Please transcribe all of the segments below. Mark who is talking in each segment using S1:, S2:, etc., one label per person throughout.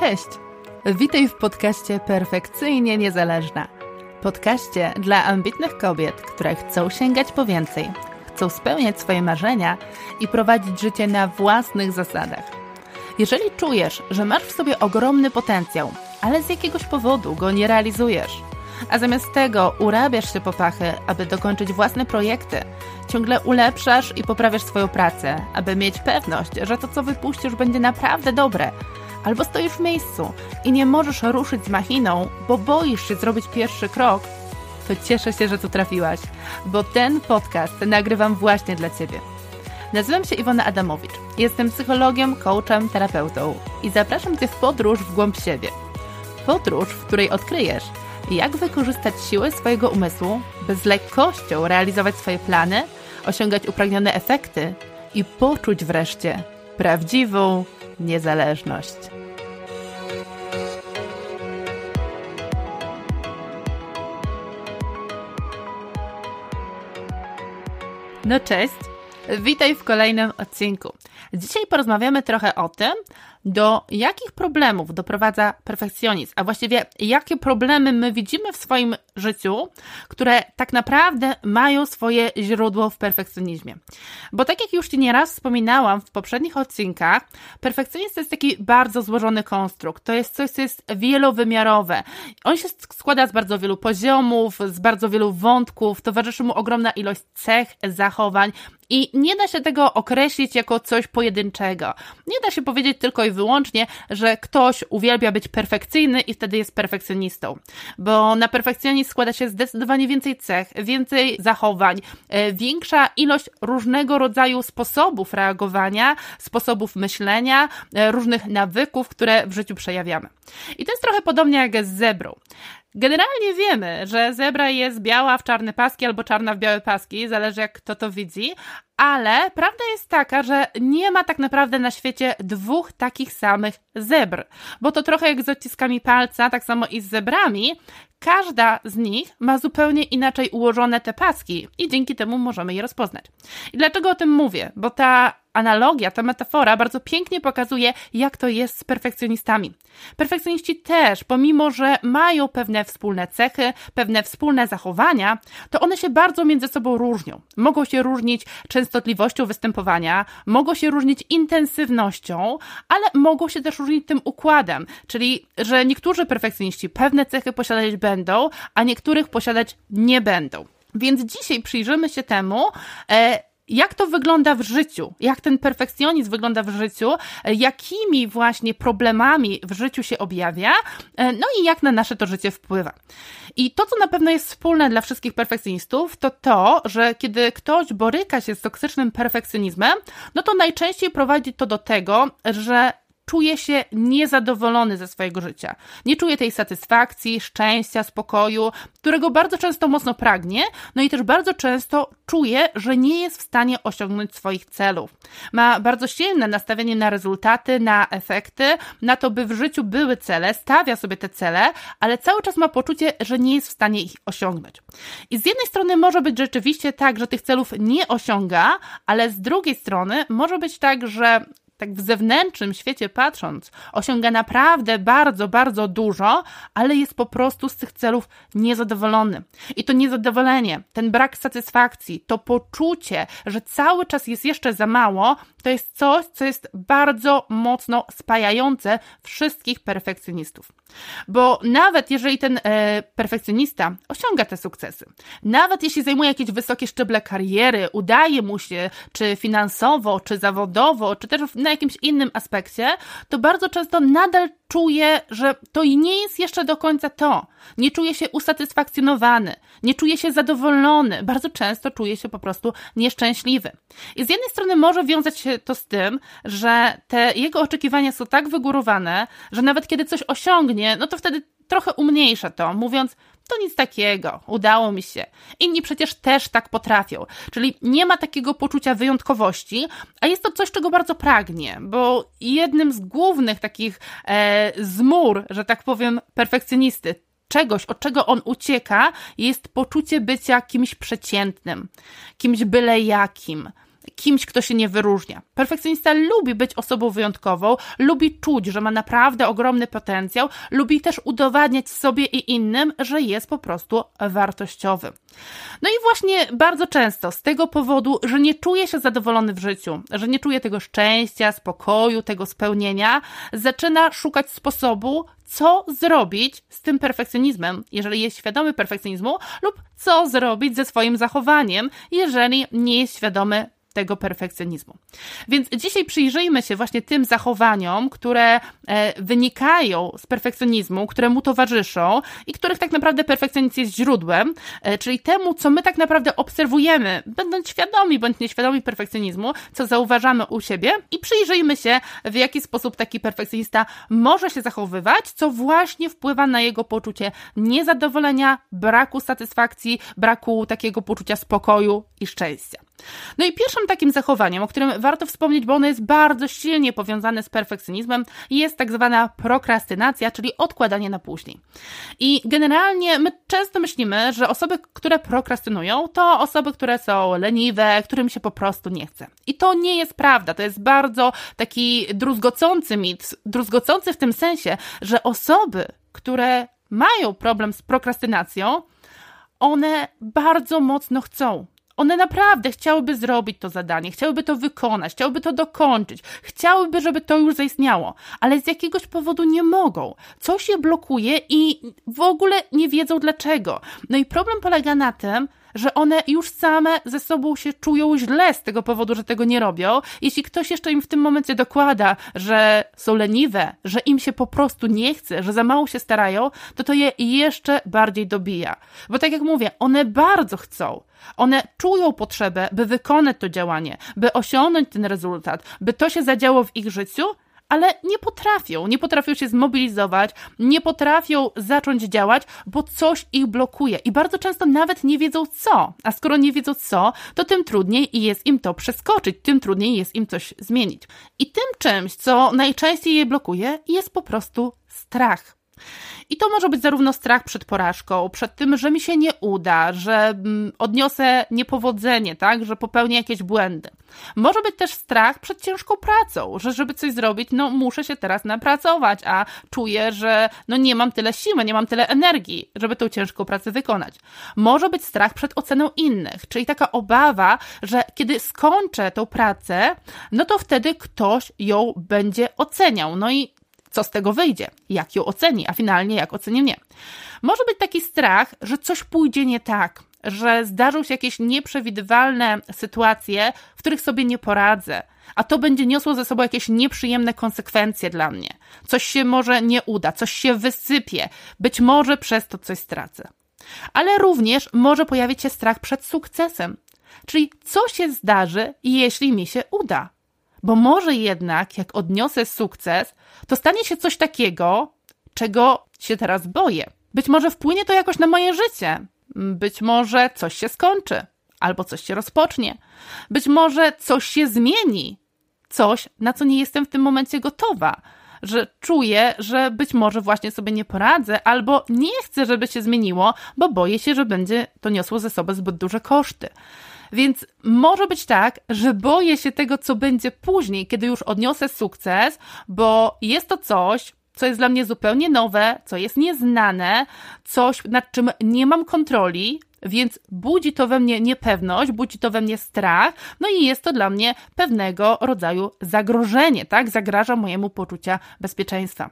S1: Cześć! Witaj w podcaście Perfekcyjnie Niezależna. Podcaście dla ambitnych kobiet, które chcą sięgać po więcej, chcą spełniać swoje marzenia i prowadzić życie na własnych zasadach. Jeżeli czujesz, że masz w sobie ogromny potencjał, ale z jakiegoś powodu go nie realizujesz, a zamiast tego urabiasz się po pachy, aby dokończyć własne projekty, ciągle ulepszasz i poprawiasz swoją pracę, aby mieć pewność, że to, co wypuścisz, będzie naprawdę dobre – albo stoisz w miejscu i nie możesz ruszyć z machiną, bo boisz się zrobić pierwszy krok, to cieszę się, że tu trafiłaś, bo ten podcast nagrywam właśnie dla Ciebie. Nazywam się Iwona Adamowicz. Jestem psychologiem, coachem, terapeutą i zapraszam Cię w podróż w głąb siebie. Podróż, w której odkryjesz, jak wykorzystać siłę swojego umysłu, by z lekkością realizować swoje plany, osiągać upragnione efekty i poczuć wreszcie prawdziwą niezależność. No cześć, witaj w kolejnym odcinku. Dzisiaj porozmawiamy trochę o tym, do jakich problemów doprowadza perfekcjonizm, a właściwie jakie problemy my widzimy w swoim życiu, które tak naprawdę mają swoje źródło w perfekcjonizmie. Bo tak jak już Ci nieraz wspominałam w poprzednich odcinkach, perfekcjonizm to jest taki bardzo złożony konstrukt. To jest coś, co jest wielowymiarowe. On się składa z bardzo wielu poziomów, z bardzo wielu wątków, towarzyszy mu ogromna ilość cech, zachowań, i nie da się tego określić jako coś pojedynczego. Nie da się powiedzieć tylko i wyłącznie, że ktoś uwielbia być perfekcyjny i wtedy jest perfekcjonistą. Bo na perfekcjonizm składa się zdecydowanie więcej cech, więcej zachowań, e, większa ilość różnego rodzaju sposobów reagowania, sposobów myślenia, e, różnych nawyków, które w życiu przejawiamy. I to jest trochę podobnie jak z zebrą. Generalnie wiemy, że zebra jest biała w czarne paski albo czarna w białe paski, zależy jak kto to widzi, ale prawda jest taka, że nie ma tak naprawdę na świecie dwóch takich samych zebr, bo to trochę jak z odciskami palca, tak samo i z zebrami. Każda z nich ma zupełnie inaczej ułożone te paski i dzięki temu możemy je rozpoznać. I dlaczego o tym mówię? Bo ta analogia, ta metafora bardzo pięknie pokazuje, jak to jest z perfekcjonistami. Perfekcjoniści też, pomimo że mają pewne wspólne cechy, pewne wspólne zachowania, to one się bardzo między sobą różnią. Mogą się różnić częstotliwością występowania, mogą się różnić intensywnością, ale mogą się też różnić tym układem, czyli że niektórzy perfekcjoniści pewne cechy posiadać będą, a niektórych posiadać nie będą. Więc dzisiaj przyjrzymy się temu, e, jak to wygląda w życiu, jak ten perfekcjonizm wygląda w życiu, jakimi właśnie problemami w życiu się objawia, e, no i jak na nasze to życie wpływa. I to, co na pewno jest wspólne dla wszystkich perfekcjonistów, to to, że kiedy ktoś boryka się z toksycznym perfekcjonizmem, no to najczęściej prowadzi to do tego, że czuje się niezadowolony ze swojego życia. Nie czuje tej satysfakcji, szczęścia, spokoju, którego bardzo często mocno pragnie, no i też bardzo często czuje, że nie jest w stanie osiągnąć swoich celów. Ma bardzo silne nastawienie na rezultaty, na efekty, na to, by w życiu były cele, stawia sobie te cele, ale cały czas ma poczucie, że nie jest w stanie ich osiągnąć. I z jednej strony może być rzeczywiście tak, że tych celów nie osiąga, ale z drugiej strony może być tak, że tak w zewnętrznym świecie patrząc, osiąga naprawdę bardzo, bardzo dużo, ale jest po prostu z tych celów niezadowolony. I to niezadowolenie, ten brak satysfakcji, to poczucie, że cały czas jest jeszcze za mało, to jest coś, co jest bardzo mocno spajające wszystkich perfekcjonistów. Bo nawet jeżeli ten e, perfekcjonista osiąga te sukcesy, nawet jeśli zajmuje jakieś wysokie szczeble kariery, udaje mu się, czy finansowo, czy zawodowo, czy też na jakimś innym aspekcie, to bardzo często nadal czuje, że to nie jest jeszcze do końca to. Nie czuje się usatysfakcjonowany, nie czuje się zadowolony, bardzo często czuje się po prostu nieszczęśliwy. I z jednej strony może wiązać się to z tym, że te jego oczekiwania są tak wygórowane, że nawet kiedy coś osiągnie, no to wtedy trochę umniejsza to, mówiąc, to nic takiego, udało mi się. Inni przecież też tak potrafią. Czyli nie ma takiego poczucia wyjątkowości, a jest to coś, czego bardzo pragnie, bo jednym z głównych takich e, zmur, że tak powiem, perfekcjonisty, czegoś, od czego on ucieka, jest poczucie bycia kimś przeciętnym, kimś byle jakim, kimś, kto się nie wyróżnia. Perfekcjonista lubi być osobą wyjątkową, lubi czuć, że ma naprawdę ogromny potencjał, lubi też udowadniać sobie i innym, że jest po prostu wartościowy. No i właśnie bardzo często z tego powodu, że nie czuje się zadowolony w życiu, że nie czuje tego szczęścia, spokoju, tego spełnienia, zaczyna szukać sposobu, co zrobić z tym perfekcjonizmem, jeżeli jest świadomy perfekcjonizmu, lub co zrobić ze swoim zachowaniem, jeżeli nie jest świadomy tego perfekcjonizmu. Więc dzisiaj przyjrzyjmy się właśnie tym zachowaniom, które e, wynikają z perfekcjonizmu, które mu towarzyszą i których tak naprawdę perfekcjonizm jest źródłem, e, czyli temu, co my tak naprawdę obserwujemy, będąc świadomi bądź nieświadomi perfekcjonizmu, co zauważamy u siebie i przyjrzyjmy się, w jaki sposób taki perfekcjonista może się zachowywać, co właśnie wpływa na jego poczucie niezadowolenia, braku satysfakcji, braku takiego poczucia spokoju i szczęścia. No i pierwszym takim zachowaniem, o którym warto wspomnieć, bo ono jest bardzo silnie powiązane z perfekcjonizmem, jest tak zwana prokrastynacja, czyli odkładanie na później. I generalnie my często myślimy, że osoby, które prokrastynują, to osoby, które są leniwe, którym się po prostu nie chce. I to nie jest prawda. To jest bardzo taki druzgocący mit, druzgocący w tym sensie, że osoby, które mają problem z prokrastynacją, one bardzo mocno chcą one naprawdę chciałyby zrobić to zadanie, chciałyby to wykonać, chciałyby to dokończyć, chciałyby, żeby to już zaistniało, ale z jakiegoś powodu nie mogą. Coś je blokuje i w ogóle nie wiedzą dlaczego. No i problem polega na tym, że one już same ze sobą się czują źle z tego powodu, że tego nie robią. Jeśli ktoś jeszcze im w tym momencie dokłada, że są leniwe, że im się po prostu nie chce, że za mało się starają, to to je jeszcze bardziej dobija. Bo tak jak mówię, one bardzo chcą. One czują potrzebę, by wykonać to działanie, by osiągnąć ten rezultat, by to się zadziało w ich życiu, ale nie potrafią, nie potrafią się zmobilizować, nie potrafią zacząć działać, bo coś ich blokuje i bardzo często nawet nie wiedzą co. A skoro nie wiedzą co, to tym trudniej jest im to przeskoczyć, tym trudniej jest im coś zmienić. I tym czymś, co najczęściej je blokuje, jest po prostu strach. I to może być zarówno strach przed porażką, przed tym, że mi się nie uda, że mm, odniosę niepowodzenie, tak, że popełnię jakieś błędy. Może być też strach przed ciężką pracą, że żeby coś zrobić, no muszę się teraz napracować, a czuję, że no nie mam tyle siły, nie mam tyle energii, żeby tą ciężką pracę wykonać. Może być strach przed oceną innych, czyli taka obawa, że kiedy skończę tą pracę, no to wtedy ktoś ją będzie oceniał. No i co z tego wyjdzie, jak ją oceni, a finalnie jak oceni mnie. Może być taki strach, że coś pójdzie nie tak, że zdarzą się jakieś nieprzewidywalne sytuacje, w których sobie nie poradzę, a to będzie niosło ze sobą jakieś nieprzyjemne konsekwencje dla mnie. Coś się może nie uda, coś się wysypie, być może przez to coś stracę. Ale również może pojawić się strach przed sukcesem, czyli co się zdarzy, jeśli mi się uda. Bo może jednak, jak odniosę sukces, to stanie się coś takiego, czego się teraz boję. Być może wpłynie to jakoś na moje życie. Być może coś się skończy, albo coś się rozpocznie. Być może coś się zmieni. Coś, na co nie jestem w tym momencie gotowa. Że czuję, że być może właśnie sobie nie poradzę, albo nie chcę, żeby się zmieniło, bo boję się, że będzie to niosło ze sobą zbyt duże koszty. Więc może być tak, że boję się tego, co będzie później, kiedy już odniosę sukces, bo jest to coś, co jest dla mnie zupełnie nowe, co jest nieznane, coś, nad czym nie mam kontroli, więc budzi to we mnie niepewność, budzi to we mnie strach, no i jest to dla mnie pewnego rodzaju zagrożenie, tak? Zagraża mojemu poczucia bezpieczeństwa.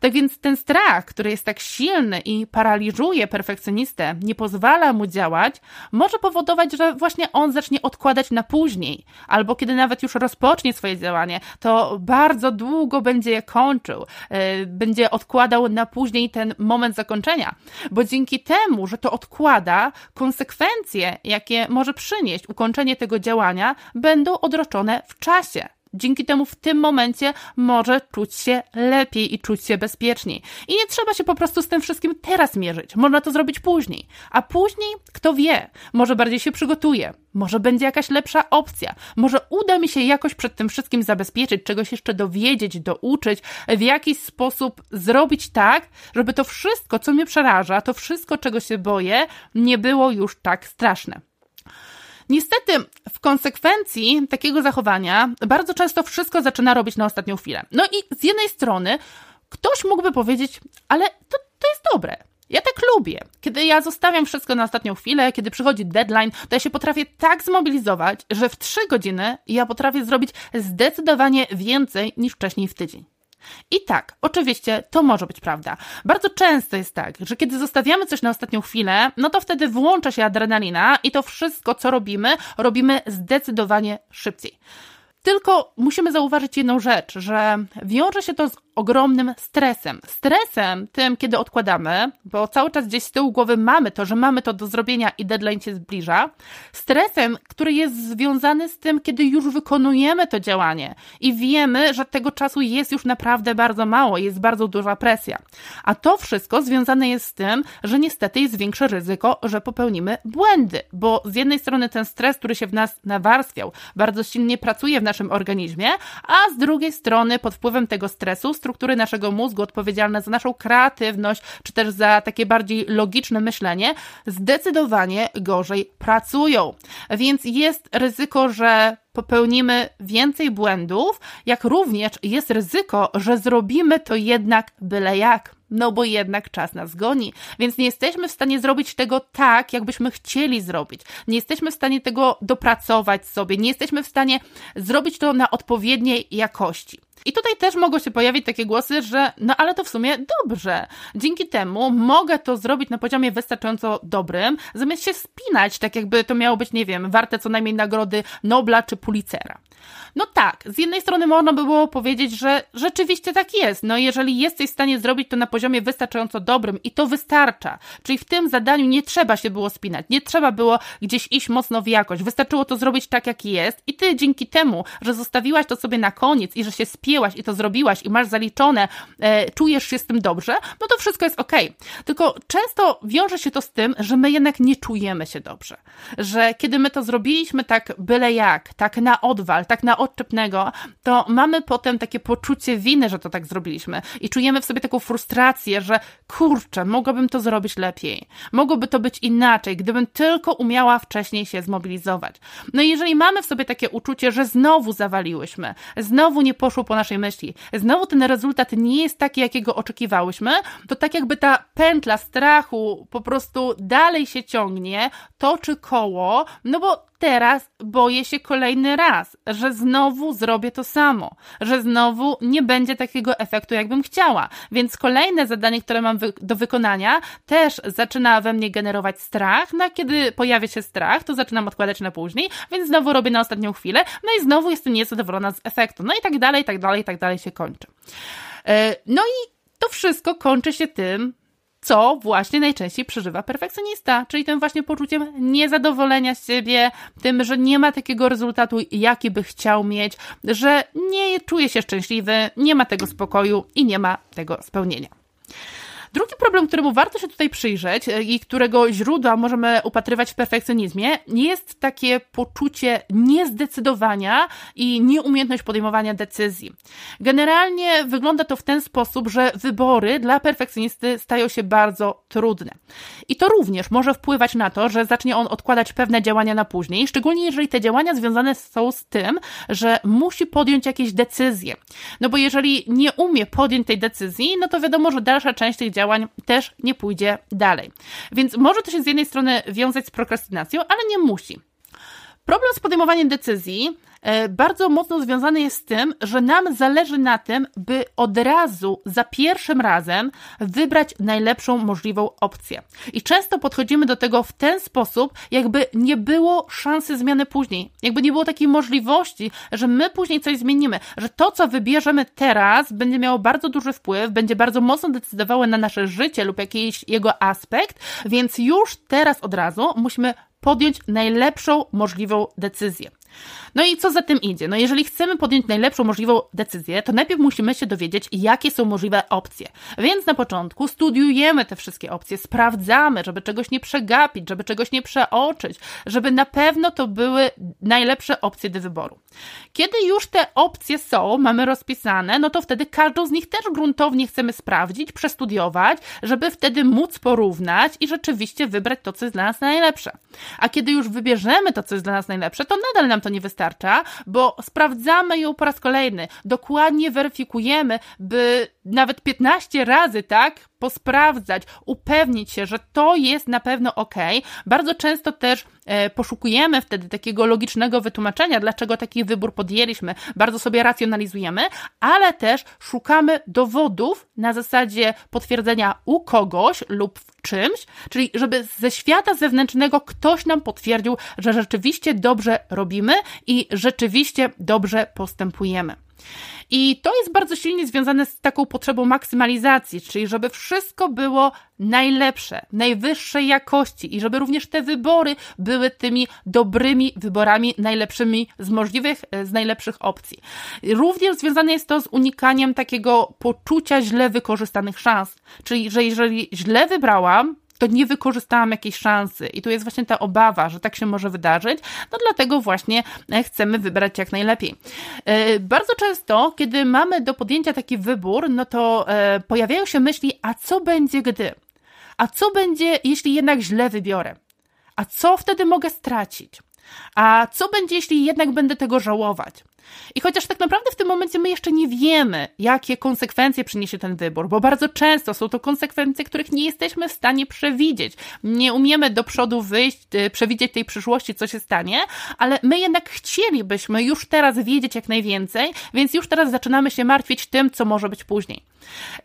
S1: Tak więc ten strach, który jest tak silny i paraliżuje perfekcjonistę, nie pozwala mu działać, może powodować, że właśnie on zacznie odkładać na później, albo kiedy nawet już rozpocznie swoje działanie, to bardzo długo będzie je kończył, yy, będzie odkładał na później ten moment zakończenia, bo dzięki temu, że to odkłada, konsekwencje, jakie może przynieść ukończenie tego działania, będą odroczone w czasie. Dzięki temu w tym momencie może czuć się lepiej i czuć się bezpieczniej. I nie trzeba się po prostu z tym wszystkim teraz mierzyć. Można to zrobić później. A później, kto wie, może bardziej się przygotuje, może będzie jakaś lepsza opcja, może uda mi się jakoś przed tym wszystkim zabezpieczyć, czegoś jeszcze dowiedzieć, douczyć, w jakiś sposób zrobić tak, żeby to wszystko, co mnie przeraża, to wszystko, czego się boję, nie było już tak straszne. Niestety, w konsekwencji takiego zachowania bardzo często wszystko zaczyna robić na ostatnią chwilę. No i z jednej strony ktoś mógłby powiedzieć, ale to, to jest dobre. Ja tak lubię. Kiedy ja zostawiam wszystko na ostatnią chwilę, kiedy przychodzi deadline, to ja się potrafię tak zmobilizować, że w trzy godziny ja potrafię zrobić zdecydowanie więcej niż wcześniej w tydzień. I tak, oczywiście to może być prawda. Bardzo często jest tak, że kiedy zostawiamy coś na ostatnią chwilę, no to wtedy włącza się adrenalina i to wszystko, co robimy, robimy zdecydowanie szybciej. Tylko musimy zauważyć jedną rzecz, że wiąże się to z ogromnym stresem. Stresem tym, kiedy odkładamy, bo cały czas gdzieś z tyłu głowy mamy to, że mamy to do zrobienia i deadline się zbliża. Stresem, który jest związany z tym, kiedy już wykonujemy to działanie i wiemy, że tego czasu jest już naprawdę bardzo mało, jest bardzo duża presja. A to wszystko związane jest z tym, że niestety jest większe ryzyko, że popełnimy błędy, bo z jednej strony ten stres, który się w nas nawarstwiał, bardzo silnie pracuje w naszym organizmie, a z drugiej strony pod wpływem tego stresu struktury naszego mózgu odpowiedzialne za naszą kreatywność, czy też za takie bardziej logiczne myślenie, zdecydowanie gorzej pracują. Więc jest ryzyko, że popełnimy więcej błędów, jak również jest ryzyko, że zrobimy to jednak byle jak. No bo jednak czas nas goni, więc nie jesteśmy w stanie zrobić tego tak, jakbyśmy chcieli zrobić. Nie jesteśmy w stanie tego dopracować sobie, nie jesteśmy w stanie zrobić to na odpowiedniej jakości. I tutaj też mogą się pojawić takie głosy, że no ale to w sumie dobrze. Dzięki temu mogę to zrobić na poziomie wystarczająco dobrym, zamiast się spinać, tak jakby to miało być, nie wiem, warte co najmniej nagrody Nobla czy Pulitzera. No tak, z jednej strony można by było powiedzieć, że rzeczywiście tak jest. No jeżeli jesteś w stanie zrobić to na poziomie wystarczająco dobrym i to wystarcza, czyli w tym zadaniu nie trzeba się było spinać, nie trzeba było gdzieś iść mocno w jakość, wystarczyło to zrobić tak, jak jest i ty dzięki temu, że zostawiłaś to sobie na koniec i że się spięłaś i to zrobiłaś i masz zaliczone, e, czujesz się z tym dobrze, no to wszystko jest ok. Tylko często wiąże się to z tym, że my jednak nie czujemy się dobrze. Że kiedy my to zrobiliśmy tak byle jak, tak na odwal, tak na odczepnego, to mamy potem takie poczucie winy, że to tak zrobiliśmy i czujemy w sobie taką frustrację, że kurczę, mogłabym to zrobić lepiej. Mogłoby to być inaczej, gdybym tylko umiała wcześniej się zmobilizować. No i jeżeli mamy w sobie takie uczucie, że znowu zawaliłyśmy, znowu nie poszło po naszej myśli, znowu ten rezultat nie jest taki, jakiego oczekiwałyśmy, to tak jakby ta pętla strachu po prostu dalej się ciągnie, toczy koło, no bo teraz boję się kolejny raz, że znowu zrobię to samo, że znowu nie będzie takiego efektu, jakbym chciała. Więc kolejne zadanie, które mam wy do wykonania, też zaczyna we mnie generować strach. No a kiedy pojawia się strach, to zaczynam odkładać na później, więc znowu robię na ostatnią chwilę, no i znowu jestem niezadowolona z efektu. No i tak dalej, i tak dalej, i tak dalej się kończy. E, no i to wszystko kończy się tym, co właśnie najczęściej przeżywa perfekcjonista, czyli tym właśnie poczuciem niezadowolenia z siebie, tym, że nie ma takiego rezultatu, jaki by chciał mieć, że nie czuje się szczęśliwy, nie ma tego spokoju i nie ma tego spełnienia. Drugi problem, któremu warto się tutaj przyjrzeć e, i którego źródła możemy upatrywać w perfekcjonizmie, jest takie poczucie niezdecydowania i nieumiejętność podejmowania decyzji. Generalnie wygląda to w ten sposób, że wybory dla perfekcjonisty stają się bardzo trudne. I to również może wpływać na to, że zacznie on odkładać pewne działania na później, szczególnie jeżeli te działania związane są z tym, że musi podjąć jakieś decyzje. No bo jeżeli nie umie podjąć tej decyzji, no to wiadomo, że dalsza część tych działań działań też nie pójdzie dalej. Więc może to się z jednej strony wiązać z prokrastynacją, ale nie musi. Problem z podejmowaniem decyzji bardzo mocno związany jest z tym, że nam zależy na tym, by od razu, za pierwszym razem, wybrać najlepszą możliwą opcję. I często podchodzimy do tego w ten sposób, jakby nie było szansy zmiany później, jakby nie było takiej możliwości, że my później coś zmienimy, że to, co wybierzemy teraz, będzie miało bardzo duży wpływ, będzie bardzo mocno decydowało na nasze życie lub jakiś jego aspekt, więc już teraz od razu musimy podjąć najlepszą możliwą decyzję. No i co za tym idzie? No jeżeli chcemy podjąć najlepszą możliwą decyzję, to najpierw musimy się dowiedzieć, jakie są możliwe opcje. Więc na początku studiujemy te wszystkie opcje, sprawdzamy, żeby czegoś nie przegapić, żeby czegoś nie przeoczyć, żeby na pewno to były najlepsze opcje do wyboru. Kiedy już te opcje są, mamy rozpisane, no to wtedy każdą z nich też gruntownie chcemy sprawdzić, przestudiować, żeby wtedy móc porównać i rzeczywiście wybrać to, co jest dla nas najlepsze. A kiedy już wybierzemy to, co jest dla nas najlepsze, to nadal nam to nie bo sprawdzamy ją po raz kolejny, dokładnie weryfikujemy, by nawet 15 razy, tak, posprawdzać, upewnić się, że to jest na pewno ok. Bardzo często też poszukujemy wtedy takiego logicznego wytłumaczenia, dlaczego taki wybór podjęliśmy. Bardzo sobie racjonalizujemy, ale też szukamy dowodów na zasadzie potwierdzenia u kogoś lub w czymś, czyli żeby ze świata zewnętrznego ktoś nam potwierdził, że rzeczywiście dobrze robimy i rzeczywiście dobrze postępujemy. I to jest bardzo silnie związane z taką potrzebą maksymalizacji, czyli żeby wszystko było najlepsze, najwyższej jakości i żeby również te wybory były tymi dobrymi wyborami, najlepszymi z możliwych, e, z najlepszych opcji. Również związane jest to z unikaniem takiego poczucia źle wykorzystanych szans, czyli że jeżeli źle wybrałam, to nie wykorzystałam jakiejś szansy. I tu jest właśnie ta obawa, że tak się może wydarzyć, no dlatego właśnie e, chcemy wybrać jak najlepiej. E, bardzo często, kiedy mamy do podjęcia taki wybór, no to e, pojawiają się myśli, a co będzie gdy? A co będzie, jeśli jednak źle wybiorę? A co wtedy mogę stracić? A co będzie, jeśli jednak będę tego żałować? I chociaż tak naprawdę w tym momencie my jeszcze nie wiemy, jakie konsekwencje przyniesie ten wybór, bo bardzo często są to konsekwencje, których nie jesteśmy w stanie przewidzieć. Nie umiemy do przodu wyjść, y, przewidzieć tej przyszłości, co się stanie, ale my jednak chcielibyśmy już teraz wiedzieć jak najwięcej, więc już teraz zaczynamy się martwić tym, co może być później.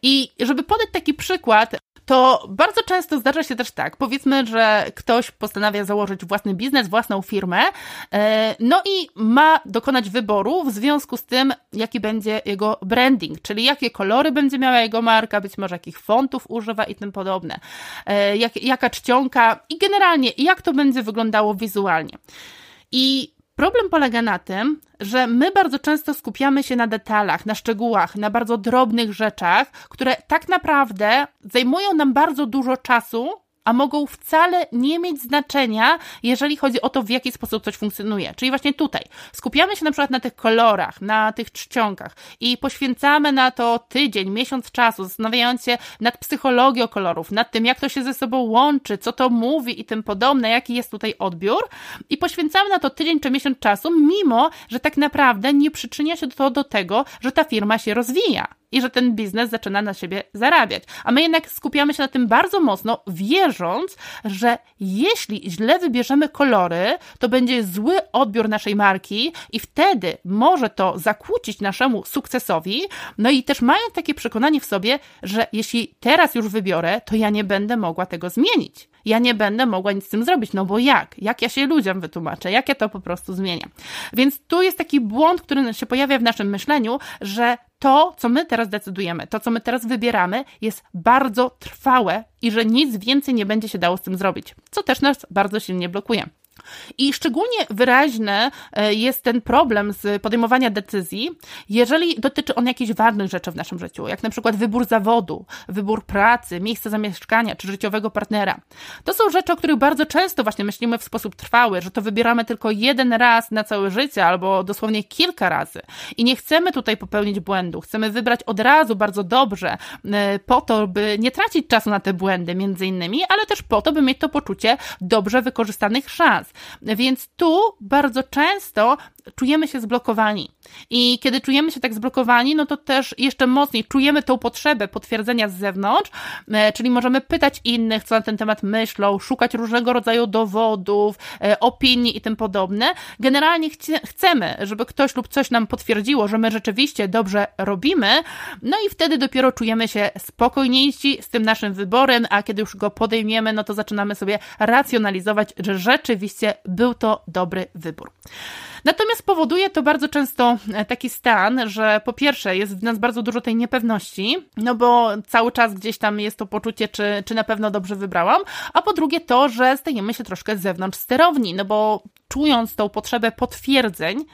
S1: I żeby podać taki przykład, to bardzo często zdarza się też tak, powiedzmy, że ktoś postanawia założyć własny biznes, własną firmę, e, no i ma dokonać wyboru w związku z tym, jaki będzie jego branding, czyli jakie kolory będzie miała jego marka, być może jakich fontów używa i tym podobne, e, jak, jaka czcionka i generalnie jak to będzie wyglądało wizualnie. I Problem polega na tym, że my bardzo często skupiamy się na detalach, na szczegółach, na bardzo drobnych rzeczach, które tak naprawdę zajmują nam bardzo dużo czasu, a mogą wcale nie mieć znaczenia, jeżeli chodzi o to, w jaki sposób coś funkcjonuje. Czyli właśnie tutaj skupiamy się na przykład na tych kolorach, na tych czcionkach i poświęcamy na to tydzień, miesiąc czasu, zastanawiając się nad psychologią kolorów, nad tym, jak to się ze sobą łączy, co to mówi i tym podobne, jaki jest tutaj odbiór i poświęcamy na to tydzień czy miesiąc czasu, mimo, że tak naprawdę nie przyczynia się to do tego, że ta firma się rozwija i że ten biznes zaczyna na siebie zarabiać. A my jednak skupiamy się na tym bardzo mocno, wierząc, że jeśli źle wybierzemy kolory, to będzie zły odbiór naszej marki i wtedy może to zakłócić naszemu sukcesowi. No i też mają takie przekonanie w sobie, że jeśli teraz już wybiorę, to ja nie będę mogła tego zmienić ja nie będę mogła nic z tym zrobić, no bo jak? Jak ja się ludziom wytłumaczę? Jak ja to po prostu zmieniam? Więc tu jest taki błąd, który się pojawia w naszym myśleniu, że to, co my teraz decydujemy, to, co my teraz wybieramy, jest bardzo trwałe i że nic więcej nie będzie się dało z tym zrobić, co też nas bardzo silnie blokuje. I szczególnie wyraźny e, jest ten problem z podejmowania decyzji, jeżeli dotyczy on jakichś ważnych rzeczy w naszym życiu, jak na przykład wybór zawodu, wybór pracy, miejsca zamieszkania czy życiowego partnera. To są rzeczy, o których bardzo często właśnie myślimy w sposób trwały, że to wybieramy tylko jeden raz na całe życie albo dosłownie kilka razy. I nie chcemy tutaj popełnić błędu, chcemy wybrać od razu bardzo dobrze, e, po to, by nie tracić czasu na te błędy, między innymi, ale też po to, by mieć to poczucie dobrze wykorzystanych szans. Więc tu bardzo często czujemy się zblokowani. I kiedy czujemy się tak zblokowani, no to też jeszcze mocniej czujemy tą potrzebę potwierdzenia z zewnątrz, e, czyli możemy pytać innych, co na ten temat myślą, szukać różnego rodzaju dowodów, e, opinii i tym podobne. Generalnie chcemy, żeby ktoś lub coś nam potwierdziło, że my rzeczywiście dobrze robimy, no i wtedy dopiero czujemy się spokojniejsi z tym naszym wyborem, a kiedy już go podejmiemy, no to zaczynamy sobie racjonalizować, że rzeczywiście był to dobry wybór. Natomiast powoduje to bardzo często e, taki stan, że po pierwsze jest w nas bardzo dużo tej niepewności, no bo cały czas gdzieś tam jest to poczucie, czy, czy na pewno dobrze wybrałam, a po drugie to, że stajemy się troszkę z zewnątrz sterowni, no bo czując tą potrzebę potwierdzeń,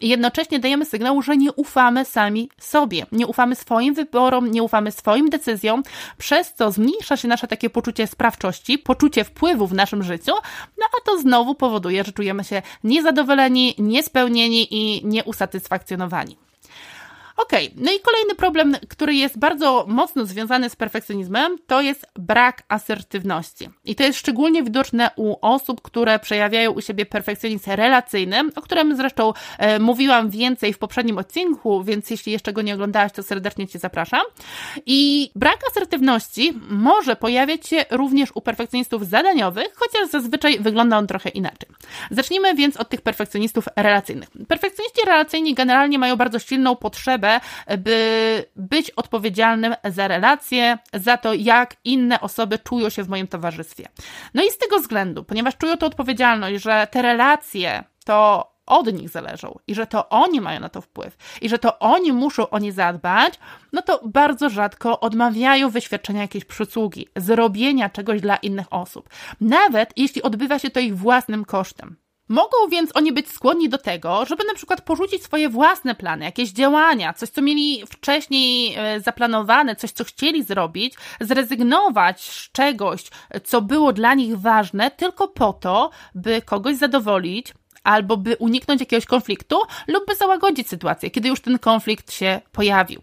S1: jednocześnie dajemy sygnał, że nie ufamy sami sobie, nie ufamy swoim wyborom, nie ufamy swoim decyzjom, przez co zmniejsza się nasze takie poczucie sprawczości, poczucie wpływu w naszym życiu, no a to znowu powoduje, że czujemy się niezadowoleni, niespełnieni i nieusatysfakcjonowani. Okej, okay. no i kolejny problem, który jest bardzo mocno związany z perfekcjonizmem, to jest brak asertywności. I to jest szczególnie widoczne u osób, które przejawiają u siebie perfekcjonizm relacyjny, o którym zresztą e, mówiłam więcej w poprzednim odcinku, więc jeśli jeszcze go nie oglądałaś, to serdecznie Cię zapraszam. I brak asertywności może pojawiać się również u perfekcjonistów zadaniowych, chociaż zazwyczaj wygląda on trochę inaczej. Zacznijmy więc od tych perfekcjonistów relacyjnych. Perfekcjoniści relacyjni generalnie mają bardzo silną potrzebę by być odpowiedzialnym za relacje, za to, jak inne osoby czują się w moim towarzystwie. No i z tego względu, ponieważ czują tę odpowiedzialność, że te relacje to od nich zależą i że to oni mają na to wpływ i że to oni muszą o nie zadbać, no to bardzo rzadko odmawiają wyświadczenia jakiejś przysługi, zrobienia czegoś dla innych osób, nawet jeśli odbywa się to ich własnym kosztem. Mogą więc oni być skłonni do tego, żeby na przykład porzucić swoje własne plany, jakieś działania, coś, co mieli wcześniej e, zaplanowane, coś, co chcieli zrobić, zrezygnować z czegoś, co było dla nich ważne, tylko po to, by kogoś zadowolić, albo by uniknąć jakiegoś konfliktu, lub by załagodzić sytuację, kiedy już ten konflikt się pojawił.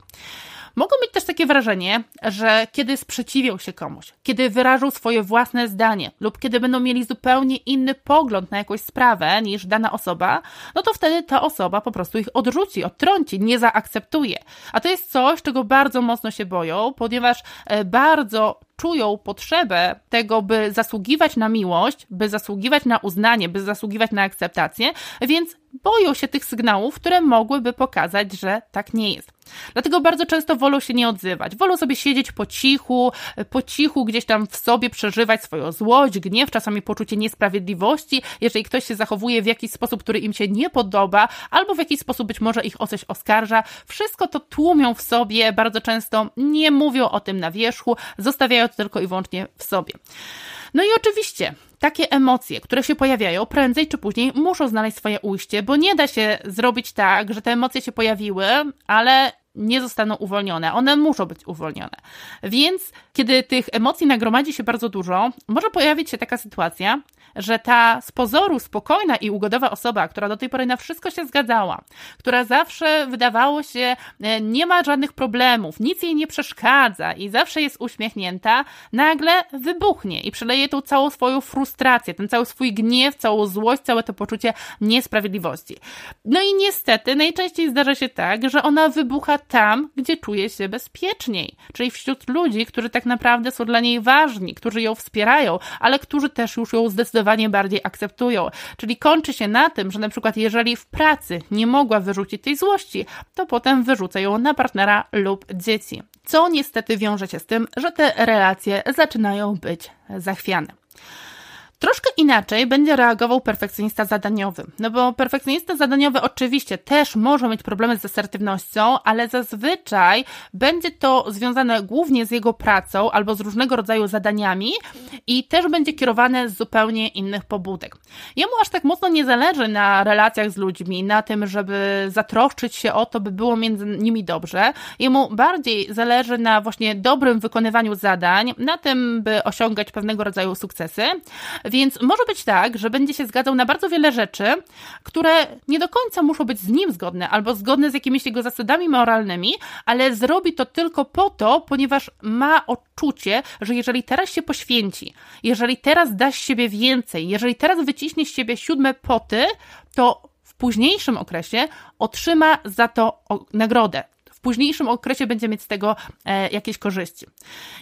S1: Mogą mieć też takie wrażenie, że kiedy sprzeciwią się komuś, kiedy wyrażą swoje własne zdanie lub kiedy będą mieli zupełnie inny pogląd na jakąś sprawę niż dana osoba, no to wtedy ta osoba po prostu ich odrzuci, odtrąci, nie zaakceptuje. A to jest coś, czego bardzo mocno się boją, ponieważ e, bardzo czują potrzebę tego, by zasługiwać na miłość, by zasługiwać na uznanie, by zasługiwać na akceptację, więc boją się tych sygnałów, które mogłyby pokazać, że tak nie jest. Dlatego bardzo często wolą się nie odzywać. Wolą sobie siedzieć po cichu, po cichu gdzieś tam w sobie przeżywać swoją złość, gniew, czasami poczucie niesprawiedliwości, jeżeli ktoś się zachowuje w jakiś sposób, który im się nie podoba, albo w jakiś sposób być może ich o coś oskarża. Wszystko to tłumią w sobie, bardzo często nie mówią o tym na wierzchu, zostawiają to tylko i wyłącznie w sobie. No i oczywiście takie emocje, które się pojawiają, prędzej czy później muszą znaleźć swoje ujście, bo nie da się zrobić tak, że te emocje się pojawiły, ale nie zostaną uwolnione. One muszą być uwolnione. Więc kiedy tych emocji nagromadzi się bardzo dużo, może pojawić się taka sytuacja, że ta z pozoru spokojna i ugodowa osoba, która do tej pory na wszystko się zgadzała, która zawsze wydawało się e, nie ma żadnych problemów, nic jej nie przeszkadza i zawsze jest uśmiechnięta, nagle wybuchnie i przeleje tą całą swoją frustrację, ten cały swój gniew, całą złość, całe to poczucie niesprawiedliwości. No i niestety najczęściej zdarza się tak, że ona wybucha tam, gdzie czuje się bezpieczniej, czyli wśród ludzi, którzy tak naprawdę są dla niej ważni, którzy ją wspierają, ale którzy też już ją zdecydowanie bardziej akceptują. Czyli kończy się na tym, że na przykład jeżeli w pracy nie mogła wyrzucić tej złości, to potem wyrzuca ją na partnera lub dzieci. Co niestety wiąże się z tym, że te relacje zaczynają być zachwiane. Troszkę inaczej będzie reagował perfekcjonista zadaniowy. No bo perfekcjonista zadaniowy oczywiście też może mieć problemy z asertywnością, ale zazwyczaj będzie to związane głównie z jego pracą albo z różnego rodzaju zadaniami i też będzie kierowane z zupełnie innych pobudek. Jemu aż tak mocno nie zależy na relacjach z ludźmi, na tym, żeby zatroszczyć się o to, by było między nimi dobrze. Jemu bardziej zależy na właśnie dobrym wykonywaniu zadań, na tym, by osiągać pewnego rodzaju sukcesy. Więc może być tak, że będzie się zgadzał na bardzo wiele rzeczy, które nie do końca muszą być z nim zgodne albo zgodne z jakimiś jego zasadami moralnymi, ale zrobi to tylko po to, ponieważ ma odczucie, że jeżeli teraz się poświęci, jeżeli teraz da z siebie więcej, jeżeli teraz wyciśnie z siebie siódme poty, to w późniejszym okresie otrzyma za to nagrodę w późniejszym okresie będzie mieć z tego e, jakieś korzyści.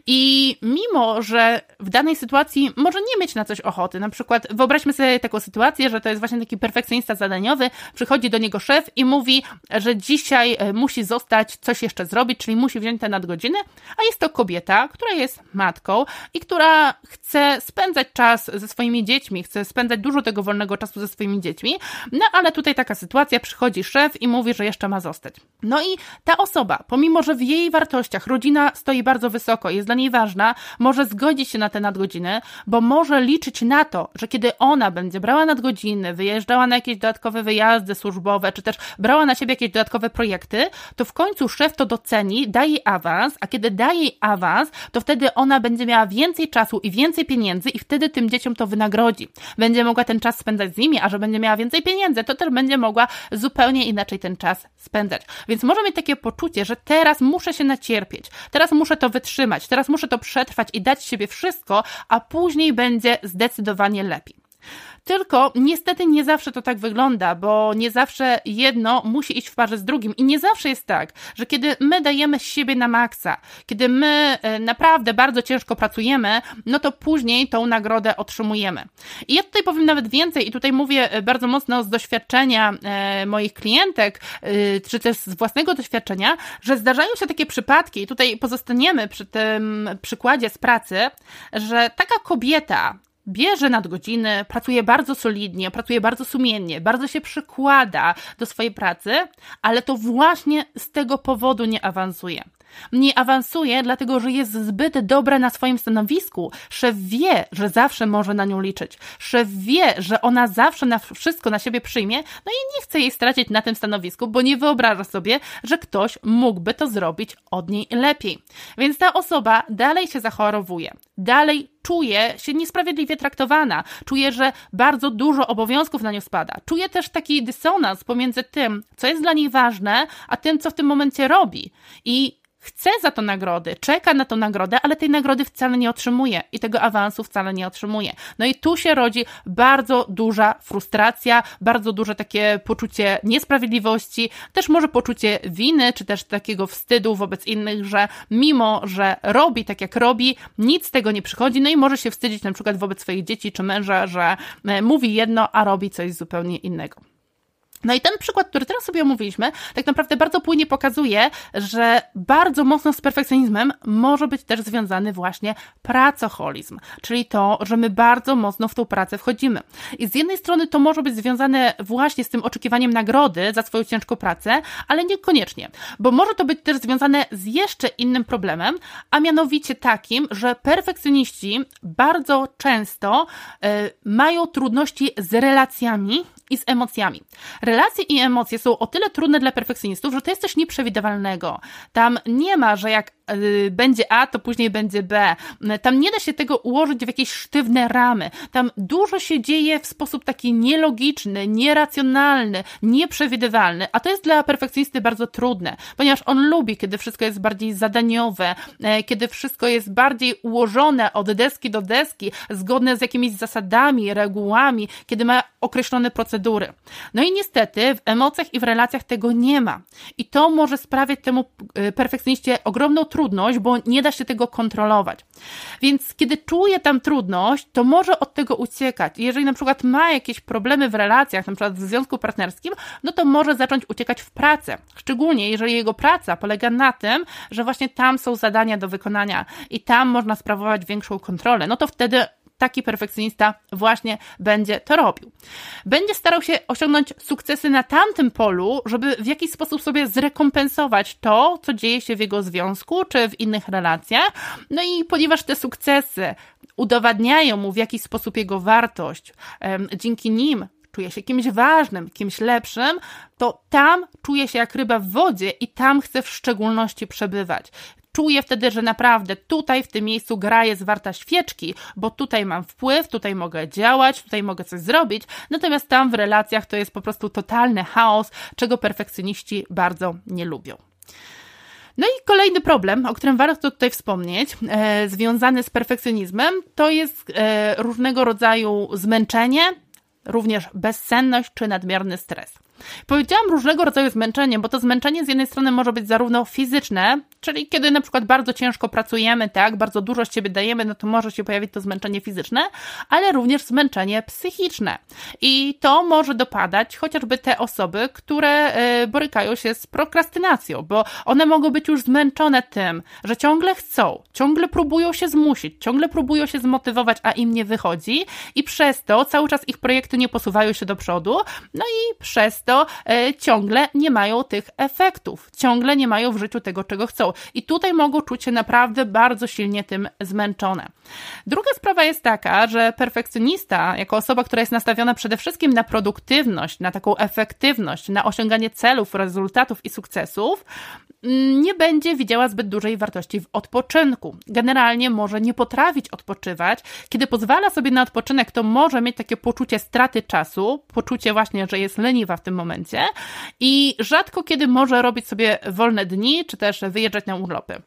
S1: I mimo, że w danej sytuacji może nie mieć na coś ochoty, na przykład wyobraźmy sobie taką sytuację, że to jest właśnie taki perfekcjonista zadaniowy, przychodzi do niego szef i mówi, że dzisiaj e, musi zostać coś jeszcze zrobić, czyli musi wziąć te nadgodziny, a jest to kobieta, która jest matką i która chce spędzać czas ze swoimi dziećmi, chce spędzać dużo tego wolnego czasu ze swoimi dziećmi, no ale tutaj taka sytuacja, przychodzi szef i mówi, że jeszcze ma zostać. No i ta osoba, pomimo, że w jej wartościach rodzina stoi bardzo wysoko, jest dla niej ważna, może zgodzić się na te nadgodziny, bo może liczyć na to, że kiedy ona będzie brała nadgodziny, wyjeżdżała na jakieś dodatkowe wyjazdy służbowe, czy też brała na siebie jakieś dodatkowe projekty, to w końcu szef to doceni, daje awans, a kiedy daje awans, to wtedy ona będzie miała więcej czasu i więcej pieniędzy i wtedy tym dzieciom to wynagrodzi. Będzie mogła ten czas spędzać z nimi, a że będzie miała więcej pieniędzy, to też będzie mogła zupełnie inaczej ten czas spędzać. Więc może mieć takie poczucie, że teraz muszę się nacierpieć, teraz muszę to wytrzymać, teraz muszę to przetrwać i dać siebie wszystko, a później będzie zdecydowanie lepiej. Tylko niestety nie zawsze to tak wygląda, bo nie zawsze jedno musi iść w parze z drugim. I nie zawsze jest tak, że kiedy my dajemy siebie na maksa, kiedy my e, naprawdę bardzo ciężko pracujemy, no to później tą nagrodę otrzymujemy. I ja tutaj powiem nawet więcej, i tutaj mówię e, bardzo mocno z doświadczenia e, moich klientek, czy też z własnego doświadczenia, że zdarzają się takie przypadki, i tutaj pozostaniemy przy tym przykładzie z pracy, że taka kobieta, bierze nadgodziny, pracuje bardzo solidnie, pracuje bardzo sumiennie, bardzo się przykłada do swojej pracy, ale to właśnie z tego powodu nie awansuje. Nie awansuje, dlatego że jest zbyt dobra na swoim stanowisku. Szef wie, że zawsze może na nią liczyć. Szef wie, że ona zawsze na wszystko na siebie przyjmie, no i nie chce jej stracić na tym stanowisku, bo nie wyobraża sobie, że ktoś mógłby to zrobić od niej lepiej. Więc ta osoba dalej się zachorowuje, dalej czuje się niesprawiedliwie traktowana, czuje, że bardzo dużo obowiązków na nią spada. Czuje też taki dysonans pomiędzy tym, co jest dla niej ważne, a tym, co w tym momencie robi. I chce za to nagrody, czeka na tą nagrodę, ale tej nagrody wcale nie otrzymuje i tego awansu wcale nie otrzymuje. No i tu się rodzi bardzo duża frustracja, bardzo duże takie poczucie niesprawiedliwości, też może poczucie winy, czy też takiego wstydu wobec innych, że mimo, że robi tak jak robi, nic z tego nie przychodzi, no i może się wstydzić na przykład wobec swoich dzieci czy męża, że e, mówi jedno, a robi coś zupełnie innego. No i ten przykład, który teraz sobie omówiliśmy, tak naprawdę bardzo płynnie pokazuje, że bardzo mocno z perfekcjonizmem może być też związany właśnie pracoholizm, czyli to, że my bardzo mocno w tą pracę wchodzimy. I z jednej strony to może być związane właśnie z tym oczekiwaniem nagrody za swoją ciężką pracę, ale niekoniecznie, bo może to być też związane z jeszcze innym problemem, a mianowicie takim, że perfekcjoniści bardzo często y, mają trudności z relacjami i z emocjami. Relacje i emocje są o tyle trudne dla perfekcjonistów, że to jest coś nieprzewidywalnego. Tam nie ma, że jak będzie A, to później będzie B. Tam nie da się tego ułożyć w jakieś sztywne ramy. Tam dużo się dzieje w sposób taki nielogiczny, nieracjonalny, nieprzewidywalny, a to jest dla perfekcjonisty bardzo trudne, ponieważ on lubi, kiedy wszystko jest bardziej zadaniowe, e, kiedy wszystko jest bardziej ułożone od deski do deski, zgodne z jakimiś zasadami, regułami, kiedy ma określone procedury. No i niestety w emocjach i w relacjach tego nie ma. I to może sprawiać temu y, perfekcjoniście ogromną trudność, bo nie da się tego kontrolować. Więc kiedy czuje tam trudność, to może od tego uciekać. Jeżeli na przykład ma jakieś problemy w relacjach, na przykład w związku partnerskim, no to może zacząć uciekać w pracę. Szczególnie jeżeli jego praca polega na tym, że właśnie tam są zadania do wykonania i tam można sprawować większą kontrolę, no to wtedy taki perfekcjonista właśnie będzie to robił. Będzie starał się osiągnąć sukcesy na tamtym polu, żeby w jakiś sposób sobie zrekompensować to, co dzieje się w jego związku czy w innych relacjach. No i ponieważ te sukcesy udowadniają mu w jakiś sposób jego wartość, dzięki nim czuje się kimś ważnym, kimś lepszym, to tam czuje się jak ryba w wodzie i tam chce w szczególności przebywać czuję wtedy, że naprawdę tutaj w tym miejscu gra jest warta świeczki, bo tutaj mam wpływ, tutaj mogę działać, tutaj mogę coś zrobić, natomiast tam w relacjach to jest po prostu totalny chaos, czego perfekcjoniści bardzo nie lubią. No i kolejny problem, o którym warto tutaj wspomnieć, e, związany z perfekcjonizmem, to jest e, różnego rodzaju zmęczenie, również bezsenność czy nadmierny stres. Powiedziałam różnego rodzaju zmęczenie, bo to zmęczenie z jednej strony może być zarówno fizyczne, czyli kiedy na przykład bardzo ciężko pracujemy, tak, bardzo dużo z siebie dajemy, no to może się pojawić to zmęczenie fizyczne, ale również zmęczenie psychiczne. I to może dopadać chociażby te osoby, które e, borykają się z prokrastynacją, bo one mogą być już zmęczone tym, że ciągle chcą, ciągle próbują się zmusić, ciągle próbują się zmotywować, a im nie wychodzi i przez to cały czas ich projekty nie posuwają się do przodu, no i przez to e, ciągle nie mają tych efektów, ciągle nie mają w życiu tego, czego chcą. I tutaj mogą czuć się naprawdę bardzo silnie tym zmęczone. Druga sprawa jest taka, że perfekcjonista, jako osoba, która jest nastawiona przede wszystkim na produktywność, na taką efektywność, na osiąganie celów, rezultatów i sukcesów, mm, nie będzie widziała zbyt dużej wartości w odpoczynku. Generalnie może nie potrafić odpoczywać. Kiedy pozwala sobie na odpoczynek, to może mieć takie poczucie straty czasu, poczucie właśnie, że jest leniwa w tym momencie i rzadko kiedy może robić sobie wolne dni, czy też wyjeżdżać na urlopy.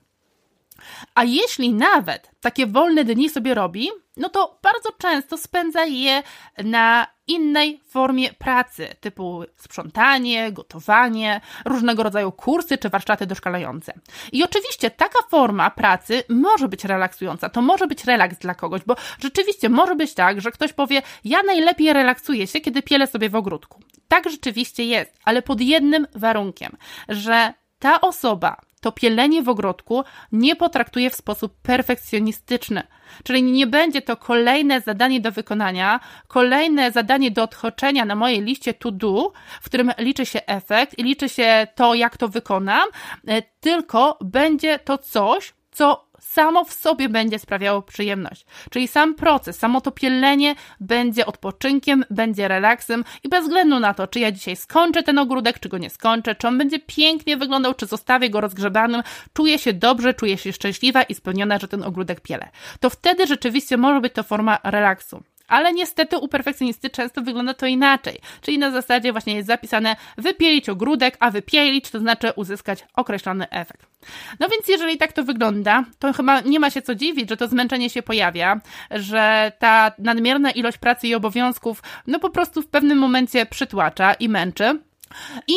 S1: A jeśli nawet takie wolne dni sobie robi, no to bardzo często spędza je na innej formie pracy, typu sprzątanie, gotowanie, różnego rodzaju kursy czy warsztaty doszkalające. I oczywiście taka forma pracy może być relaksująca, to może być relaks dla kogoś, bo rzeczywiście może być tak, że ktoś powie: Ja najlepiej relaksuję się, kiedy pielę sobie w ogródku. Tak rzeczywiście jest, ale pod jednym warunkiem, że ta osoba to pielenie w ogródku nie potraktuje w sposób perfekcjonistyczny. Czyli nie będzie to kolejne zadanie do wykonania, kolejne zadanie do odchoczenia na mojej liście to do, w którym liczy się efekt i liczy się to, jak to wykonam, e, tylko będzie to coś, co samo w sobie będzie sprawiało przyjemność. Czyli sam proces, samo to pielenie będzie odpoczynkiem, będzie relaksem i bez względu na to, czy ja dzisiaj skończę ten ogródek, czy go nie skończę, czy on będzie pięknie wyglądał, czy zostawię go rozgrzebanym, czuję się dobrze, czuję się szczęśliwa i spełniona, że ten ogródek pielę. To wtedy rzeczywiście może być to forma relaksu. Ale niestety u perfekcjonisty często wygląda to inaczej. Czyli na zasadzie właśnie jest zapisane wypielić ogródek, a wypielić to znaczy uzyskać określony efekt. No więc jeżeli tak to wygląda, to chyba nie ma się co dziwić, że to zmęczenie się pojawia, że ta nadmierna ilość pracy i obowiązków no po prostu w pewnym momencie przytłacza i męczy. I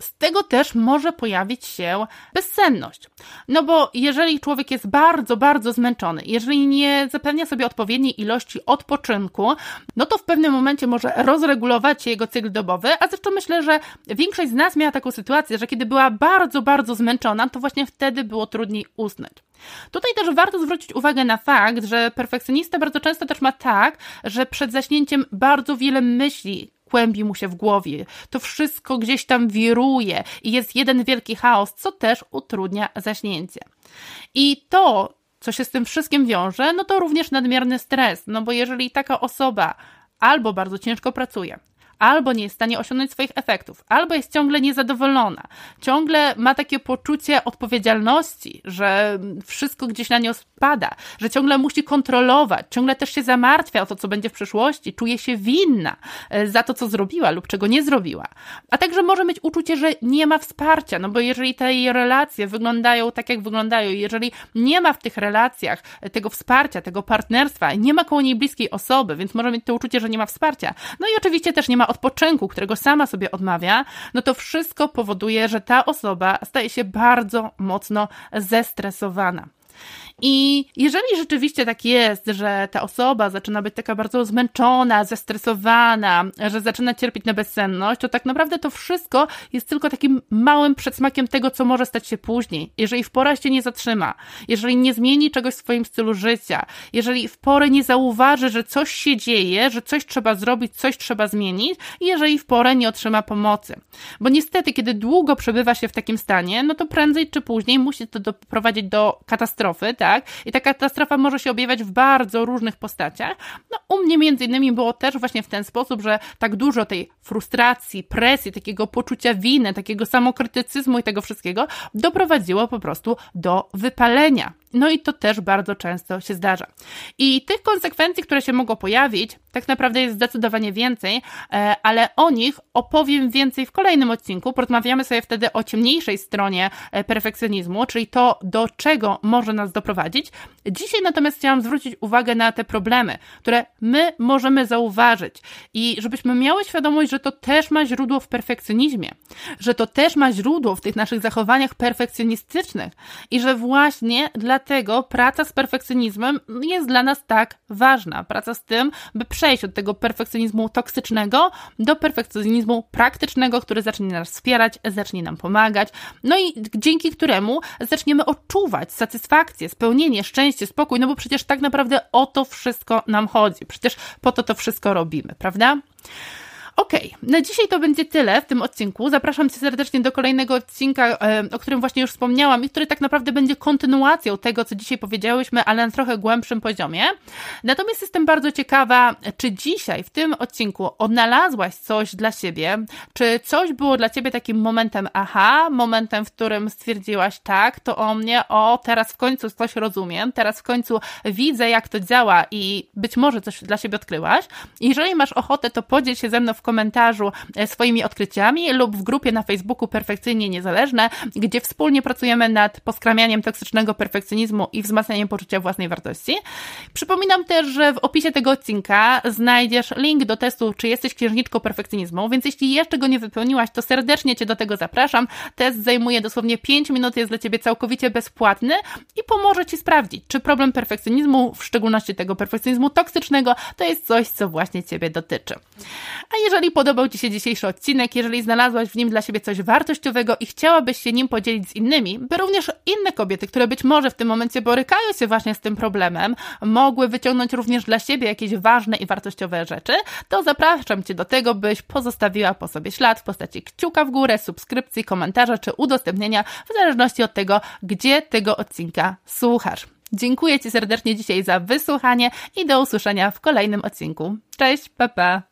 S1: z tego też może pojawić się bezsenność. No bo jeżeli człowiek jest bardzo, bardzo zmęczony, jeżeli nie zapewnia sobie odpowiedniej ilości odpoczynku, no to w pewnym momencie może rozregulować się jego cykl dobowy, a zresztą myślę, że większość z nas miała taką sytuację, że kiedy była bardzo, bardzo zmęczona, to właśnie wtedy było trudniej usnąć. Tutaj też warto zwrócić uwagę na fakt, że perfekcjonista bardzo często też ma tak, że przed zaśnięciem bardzo wiele myśli kłębi mu się w głowie. To wszystko gdzieś tam wiruje i jest jeden wielki chaos, co też utrudnia zaśnięcie. I to, co się z tym wszystkim wiąże, no to również nadmierny stres, no bo jeżeli taka osoba albo bardzo ciężko pracuje, albo nie jest w stanie osiągnąć swoich efektów, albo jest ciągle niezadowolona, ciągle ma takie poczucie odpowiedzialności, że wszystko gdzieś na nią spada, że ciągle musi kontrolować, ciągle też się zamartwia o to, co będzie w przyszłości, czuje się winna e, za to, co zrobiła lub czego nie zrobiła. A także może mieć uczucie, że nie ma wsparcia, no bo jeżeli te jej relacje wyglądają tak, jak wyglądają, jeżeli nie ma w tych relacjach tego wsparcia, tego partnerstwa, nie ma koło niej bliskiej osoby, więc może mieć to uczucie, że nie ma wsparcia. No i oczywiście też nie ma odpoczynku, którego sama sobie odmawia, no to wszystko powoduje, że ta osoba staje się bardzo mocno zestresowana. I jeżeli rzeczywiście tak jest, że ta osoba zaczyna być taka bardzo zmęczona, zestresowana, że zaczyna cierpieć na bezsenność, to tak naprawdę to wszystko jest tylko takim małym przedsmakiem tego, co może stać się później. Jeżeli w porę się nie zatrzyma, jeżeli nie zmieni czegoś w swoim stylu życia, jeżeli w porę nie zauważy, że coś się dzieje, że coś trzeba zrobić, coś trzeba zmienić, i jeżeli w porę nie otrzyma pomocy. Bo niestety, kiedy długo przebywa się w takim stanie, no to prędzej czy później musi to doprowadzić do katastrofy, tak? Tak? I ta katastrofa może się objawiać w bardzo różnych postaciach. No, u mnie między innymi było też właśnie w ten sposób, że tak dużo tej frustracji, presji, takiego poczucia winy, takiego samokrytycyzmu i tego wszystkiego doprowadziło po prostu do wypalenia. No i to też bardzo często się zdarza. I tych konsekwencji, które się mogą pojawić, tak naprawdę jest zdecydowanie więcej, e, ale o nich opowiem więcej w kolejnym odcinku. Porozmawiamy sobie wtedy o ciemniejszej stronie e, perfekcjonizmu, czyli to, do czego może nas doprowadzić. Dzisiaj natomiast chciałam zwrócić uwagę na te problemy, które my możemy zauważyć i żebyśmy miały świadomość, że to też ma źródło w perfekcjonizmie, że to też ma źródło w tych naszych zachowaniach perfekcjonistycznych i że właśnie dlatego praca z perfekcjonizmem jest dla nas tak ważna. Praca z tym, by przejść od tego perfekcjonizmu toksycznego do perfekcjonizmu praktycznego, który zacznie nas wspierać, zacznie nam pomagać, no i dzięki któremu zaczniemy odczuwać satysfakcję, spełnienie, szczęście, spokój, no bo przecież tak naprawdę o to wszystko nam chodzi. Przecież po to to wszystko robimy, prawda? Okej, okay. na dzisiaj to będzie tyle w tym odcinku. Zapraszam Cię serdecznie do kolejnego odcinka, e, o którym właśnie już wspomniałam i który tak naprawdę będzie kontynuacją tego, co dzisiaj powiedziałyśmy, ale na trochę głębszym poziomie. Natomiast jestem bardzo ciekawa, czy dzisiaj w tym odcinku odnalazłaś coś dla siebie, czy coś było dla Ciebie takim momentem aha, momentem, w którym stwierdziłaś tak, to o mnie, o teraz w końcu coś rozumiem, teraz w końcu widzę, jak to działa i być może coś dla siebie odkryłaś. Jeżeli masz ochotę, to podziel się ze mną w komentarzu e, swoimi odkryciami lub w grupie na Facebooku Perfekcyjnie Niezależne, gdzie wspólnie pracujemy nad poskramianiem toksycznego perfekcjonizmu i wzmacnianiem poczucia własnej wartości. Przypominam też, że w opisie tego odcinka znajdziesz link do testu, czy jesteś księżniczką perfekcjonizmu, więc jeśli jeszcze go nie wypełniłaś, to serdecznie Cię do tego zapraszam. Test zajmuje dosłownie 5 minut, jest dla Ciebie całkowicie bezpłatny i pomoże Ci sprawdzić, czy problem perfekcjonizmu, w szczególności tego perfekcjonizmu toksycznego, to jest coś, co właśnie Ciebie dotyczy. A jeżeli podobał Ci się dzisiejszy odcinek, jeżeli znalazłaś w nim dla siebie coś wartościowego i chciałabyś się nim podzielić z innymi, by również inne kobiety, które być może w tym momencie borykają się właśnie z tym problemem, mogły wyciągnąć również dla siebie jakieś ważne i wartościowe rzeczy, to zapraszam Cię do tego, byś pozostawiła po sobie ślad w postaci kciuka w górę, subskrypcji, komentarza czy udostępnienia, w zależności od tego, gdzie tego odcinka słuchasz. Dziękuję Ci serdecznie dzisiaj za wysłuchanie i do usłyszenia w kolejnym odcinku. Cześć, pa pa!